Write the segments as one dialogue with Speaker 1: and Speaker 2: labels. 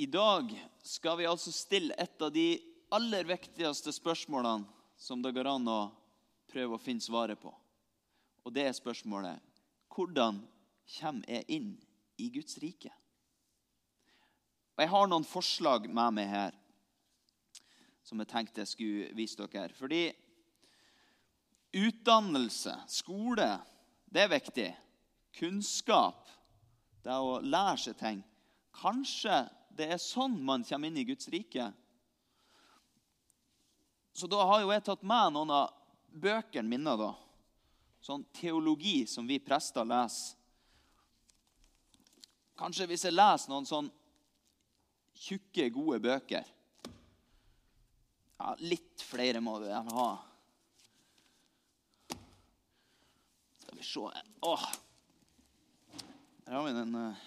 Speaker 1: I dag skal vi altså stille et av de aller viktigste spørsmålene som det går an å prøve å finne svaret på. Og det er spørsmålet hvordan kommer jeg inn i Guds rike? Og Jeg har noen forslag med meg her som jeg tenkte jeg skulle vise dere. Fordi utdannelse, skole, det er viktig. Kunnskap, det er å lære seg ting. Kanskje det er sånn man kommer inn i Guds rike. Så da har jo jeg tatt med noen av bøkene mine. da. Sånn teologi som vi prester leser. Kanskje hvis jeg leser noen sånn tjukke, gode bøker ja, Litt flere må vi gjerne ha. Skal vi se Åh. Her har vi den uh,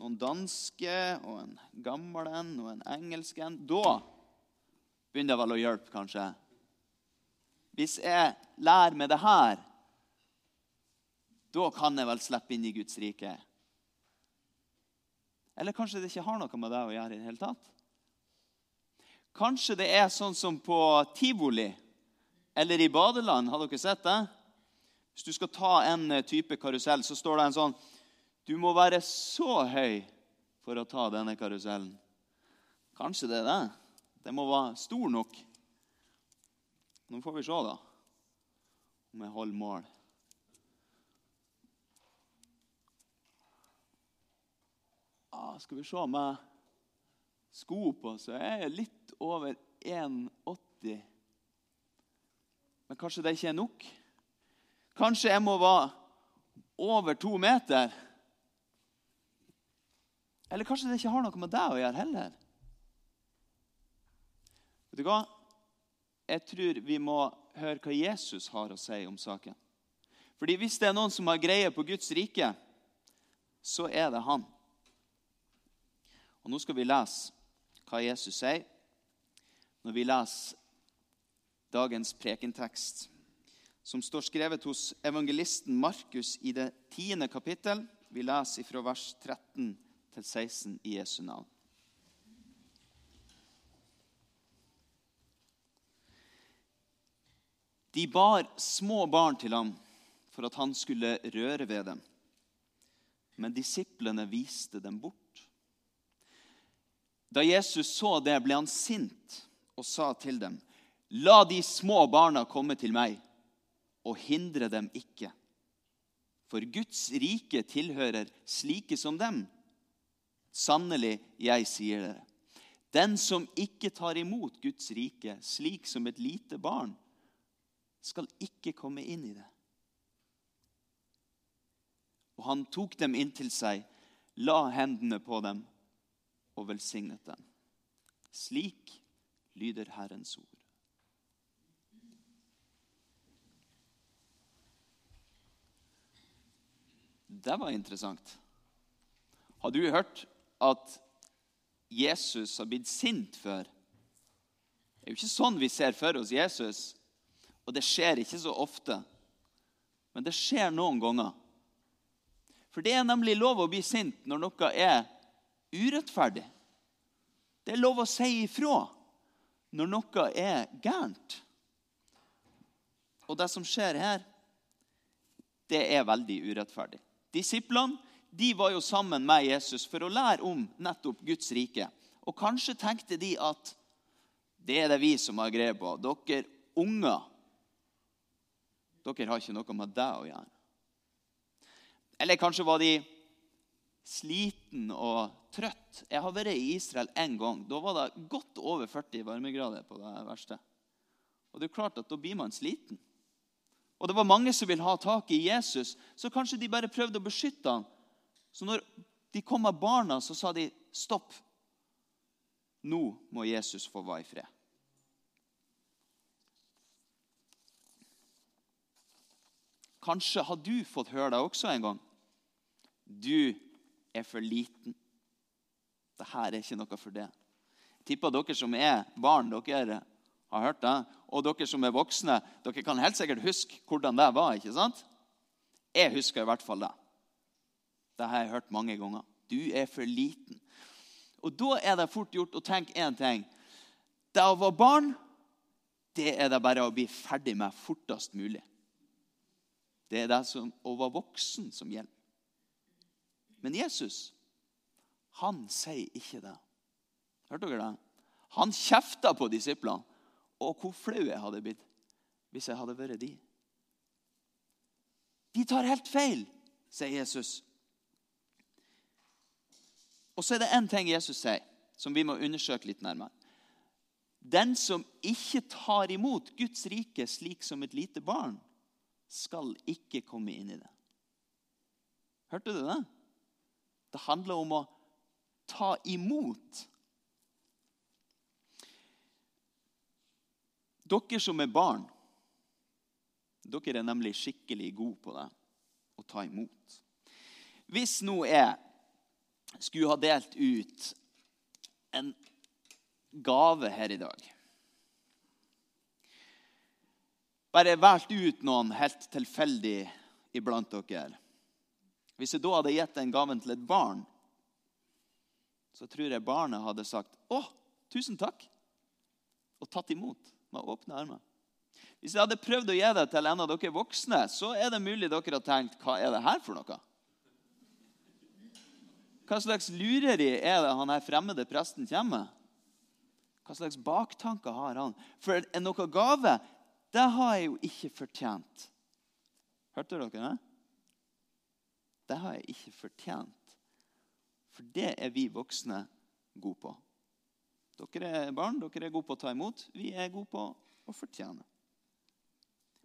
Speaker 1: noen danske og en gammel en og en engelsk en. Da begynner det vel å hjelpe, kanskje. Hvis jeg lærer meg det her, da kan jeg vel slippe inn i Guds rike. Eller kanskje det ikke har noe med det å gjøre i det hele tatt? Kanskje det er sånn som på tivoli eller i badeland. Har dere sett det? Hvis du skal ta en type karusell, så står det en sånn du må være så høy for å ta denne karusellen. Kanskje det er det. Den må være stor nok. Nå får vi se, da, om jeg holder mål. Ah, skal vi se med sko på, så er jeg litt over 1,80. Men kanskje det ikke er nok? Kanskje jeg må være over to meter? Eller kanskje det ikke har noe med deg å gjøre heller. Vet du hva? Jeg tror vi må høre hva Jesus har å si om saken. Fordi Hvis det er noen som har greie på Guds rike, så er det han. Og Nå skal vi lese hva Jesus sier når vi leser dagens prekentekst, som står skrevet hos evangelisten Markus i det tiende kapittel. Vi leser fra vers 13 til 16 i Jesu navn. De bar små barn til ham for at han skulle røre ved dem. Men disiplene viste dem bort. Da Jesus så det, ble han sint og sa til dem.: La de små barna komme til meg, og hindre dem ikke. For Guds rike tilhører slike som dem. Sannelig, jeg sier dere, den som ikke tar imot Guds rike slik som et lite barn, skal ikke komme inn i det. Og han tok dem inntil seg, la hendene på dem og velsignet dem. Slik lyder Herrens ord. Det var interessant. Har du hørt at Jesus har blitt sint før. Det er jo ikke sånn vi ser for oss Jesus. Og det skjer ikke så ofte. Men det skjer noen ganger. For det er nemlig lov å bli sint når noe er urettferdig. Det er lov å si ifra når noe er gærent. Og det som skjer her, det er veldig urettferdig. Disiplene de var jo sammen med Jesus for å lære om nettopp Guds rike. Og kanskje tenkte de at det er det vi som har greie på. Dere unger, dere har ikke noe med det å gjøre. Eller kanskje var de sliten og trøtt. Jeg har vært i Israel én gang. Da var det godt over 40 varmegrader på det verste. Og det er klart at Da blir man sliten. Og det var mange som ville ha tak i Jesus, så kanskje de bare prøvde å beskytte ham så når de kom med barna, så sa de stopp. Nå må Jesus få være i fred. Kanskje har du fått høre det også en gang. Du er for liten. Dette er ikke noe for det. Jeg tipper dere som er barn, dere har hørt det. Og dere som er voksne, dere kan helt sikkert huske hvordan det var. ikke sant? Jeg husker i hvert fall det. Det har jeg hørt mange ganger. Du er for liten. Og da er det fort gjort å tenke én ting. Det å være barn, det er det bare å bli ferdig med fortest mulig. Det er det som, å være voksen som gjelder. Men Jesus, han sier ikke det. Hørte dere det? Han kjefta på disiplene. Og hvor flau jeg hadde blitt hvis jeg hadde vært de. De tar helt feil, sier Jesus. Og så er det én ting Jesus sier, som vi må undersøke litt nærmere. Den som ikke tar imot Guds rike slik som et lite barn, skal ikke komme inn i det. Hørte du det? Det handler om å ta imot. Dere som er barn, dere er nemlig skikkelig gode på det å ta imot. Hvis nå jeg skulle ha delt ut en gave her i dag Bare valgt ut noen helt tilfeldig iblant dere. Hvis jeg da hadde gitt den gaven til et barn, så tror jeg barnet hadde sagt 'Å, tusen takk', og tatt imot med åpne armer. Hvis jeg hadde prøvd å gi det til en av dere voksne, så er det mulig dere har tenkt 'Hva er det her for noe?' Hva slags lureri er det han her fremmede presten kommer med? Hva slags baktanker har han? For noe gave, det har jeg jo ikke fortjent. Hørte dere det? Det har jeg ikke fortjent. For det er vi voksne gode på. Dere er barn, dere er gode på å ta imot. Vi er gode på å fortjene.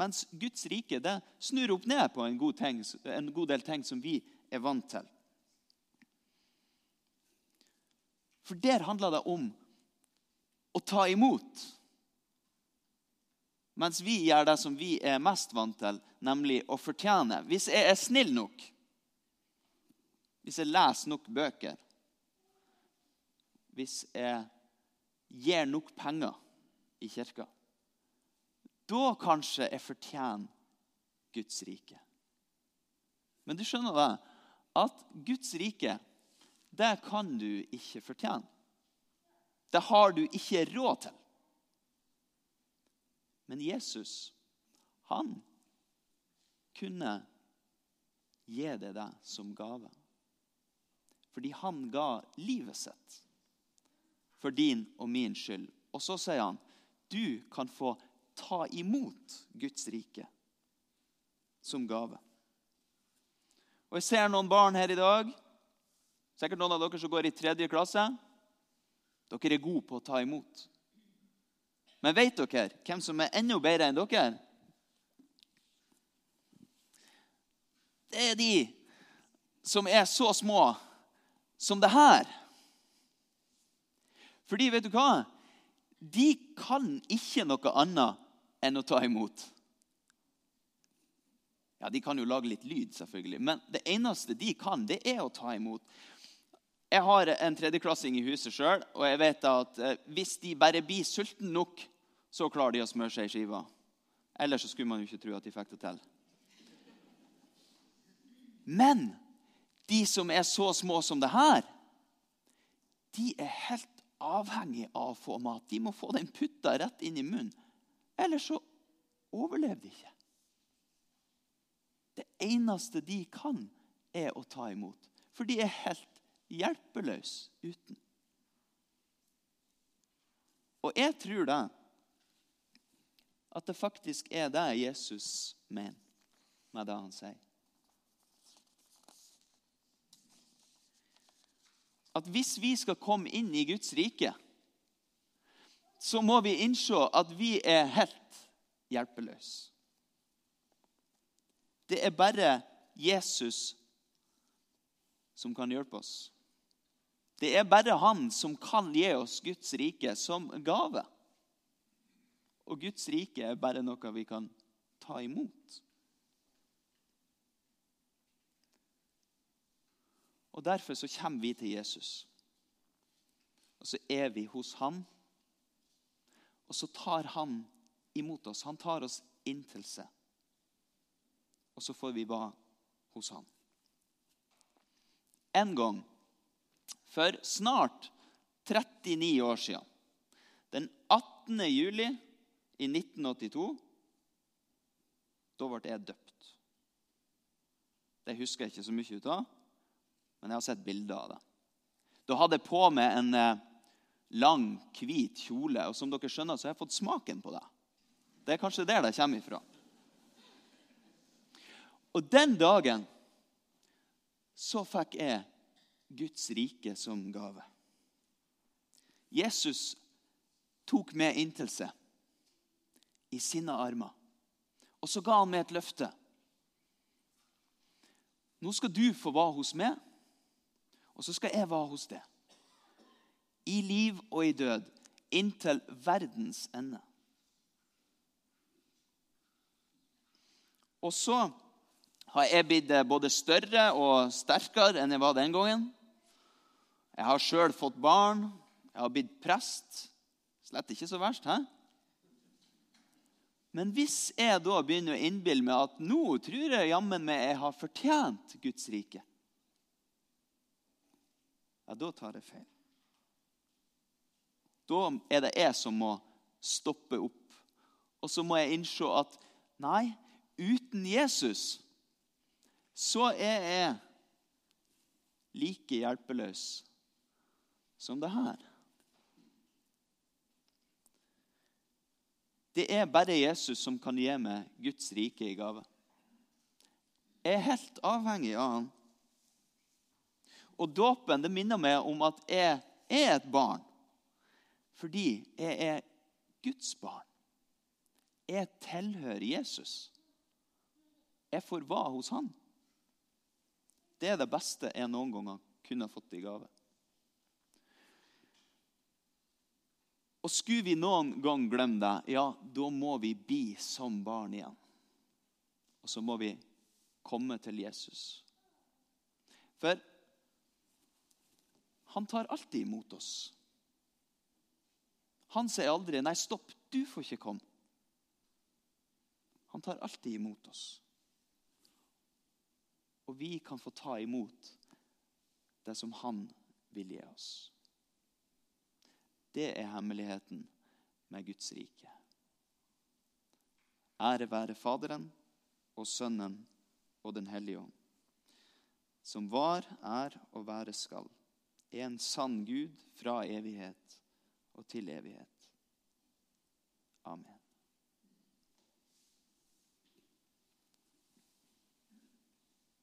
Speaker 1: Mens Guds rike det snur opp ned på en god, ting, en god del ting som vi er vant til. For der handler det om å ta imot. Mens vi gjør det som vi er mest vant til, nemlig å fortjene. Hvis jeg er snill nok, hvis jeg leser nok bøker, hvis jeg gir nok penger i kirka, da kanskje jeg fortjener Guds rike. Men du skjønner det, at Guds rike, det kan du ikke fortjene. Det har du ikke råd til. Men Jesus, han kunne gi det deg som gave. Fordi han ga livet sitt for din og min skyld. Og så sier han, du kan få ta imot Guds rike som gave. Og Jeg ser noen barn her i dag. Sikkert noen av dere som går i tredje klasse. Dere er gode på å ta imot. Men vet dere hvem som er enda bedre enn dere? Det er de som er så små som det her. Fordi, vet du hva? De kan ikke noe annet enn å ta imot. Ja, De kan jo lage litt lyd, selvfølgelig, men det eneste de kan, det er å ta imot. Jeg har en tredjeklassing i huset sjøl, og jeg vet at eh, hvis de bare blir sultne nok, så klarer de å smøre seg i skiva. Ellers så skulle man jo ikke tro at de fikk det til. Men de som er så små som det her, de er helt avhengig av å få mat. De må få den putta rett inn i munnen. Ellers så overlever de ikke. Det eneste de kan, er å ta imot. For de er helt hjelpeløse uten. Og jeg tror da at det faktisk er det Jesus mener med det han sier. at hvis vi skal komme inn i Guds rike, så må vi innse at vi er helt hjelpeløse. Det er bare Jesus som kan hjelpe oss. Det er bare han som kan gi oss Guds rike som gave. Og Guds rike er bare noe vi kan ta imot. Og Derfor så kommer vi til Jesus. Og så er vi hos han. Og så tar han imot oss. Han tar oss inn til seg. Og så får vi være hos han. En gang, for snart 39 år siden. Den 18. juli i 1982. Da ble jeg døpt. Det husker jeg ikke så mye ut av, men jeg har sett bilder av det. Da hadde jeg på meg en eh, lang, hvit kjole, og som dere skjønner, så har jeg fått smaken på det. Det er kanskje der det kommer ifra. Og den dagen så fikk jeg Guds rike som gave. Jesus tok med inntil seg i sine armer. Og så ga han meg et løfte. Nå skal du få være hos meg, og så skal jeg være hos deg. I liv og i død, inntil verdens ende. Og så har jeg blitt både større og sterkere enn jeg var den gangen. Jeg har sjøl fått barn. Jeg har blitt prest. Slett ikke så verst, hæ? Men hvis jeg da begynner å innbille meg at nå tror jeg jammen meg jeg har fortjent Guds rike, ja, da tar jeg feil. Da er det jeg som må stoppe opp. Og så må jeg innse at nei, uten Jesus så er jeg like hjelpeløs som det her. Det er bare Jesus som kan gi meg Guds rike i gave. Jeg er helt avhengig av han. Og dåpen det minner meg om at jeg er et barn fordi jeg er Guds barn. Jeg tilhører Jesus. Jeg får være hos han. Det er det beste jeg noen ganger kunne fått i gave. Og skulle vi noen gang glemme det, ja, da må vi bli som barn igjen. Og så må vi komme til Jesus. For han tar alltid imot oss. Han sier aldri 'Nei, stopp, du får ikke komme'. Han tar alltid imot oss og vi kan få ta imot det som han vil gi oss. Det er hemmeligheten med Guds rike. Ære være Faderen og Sønnen og Den hellige ånd, som var, er og være skal, en sann Gud fra evighet og til evighet. Amen.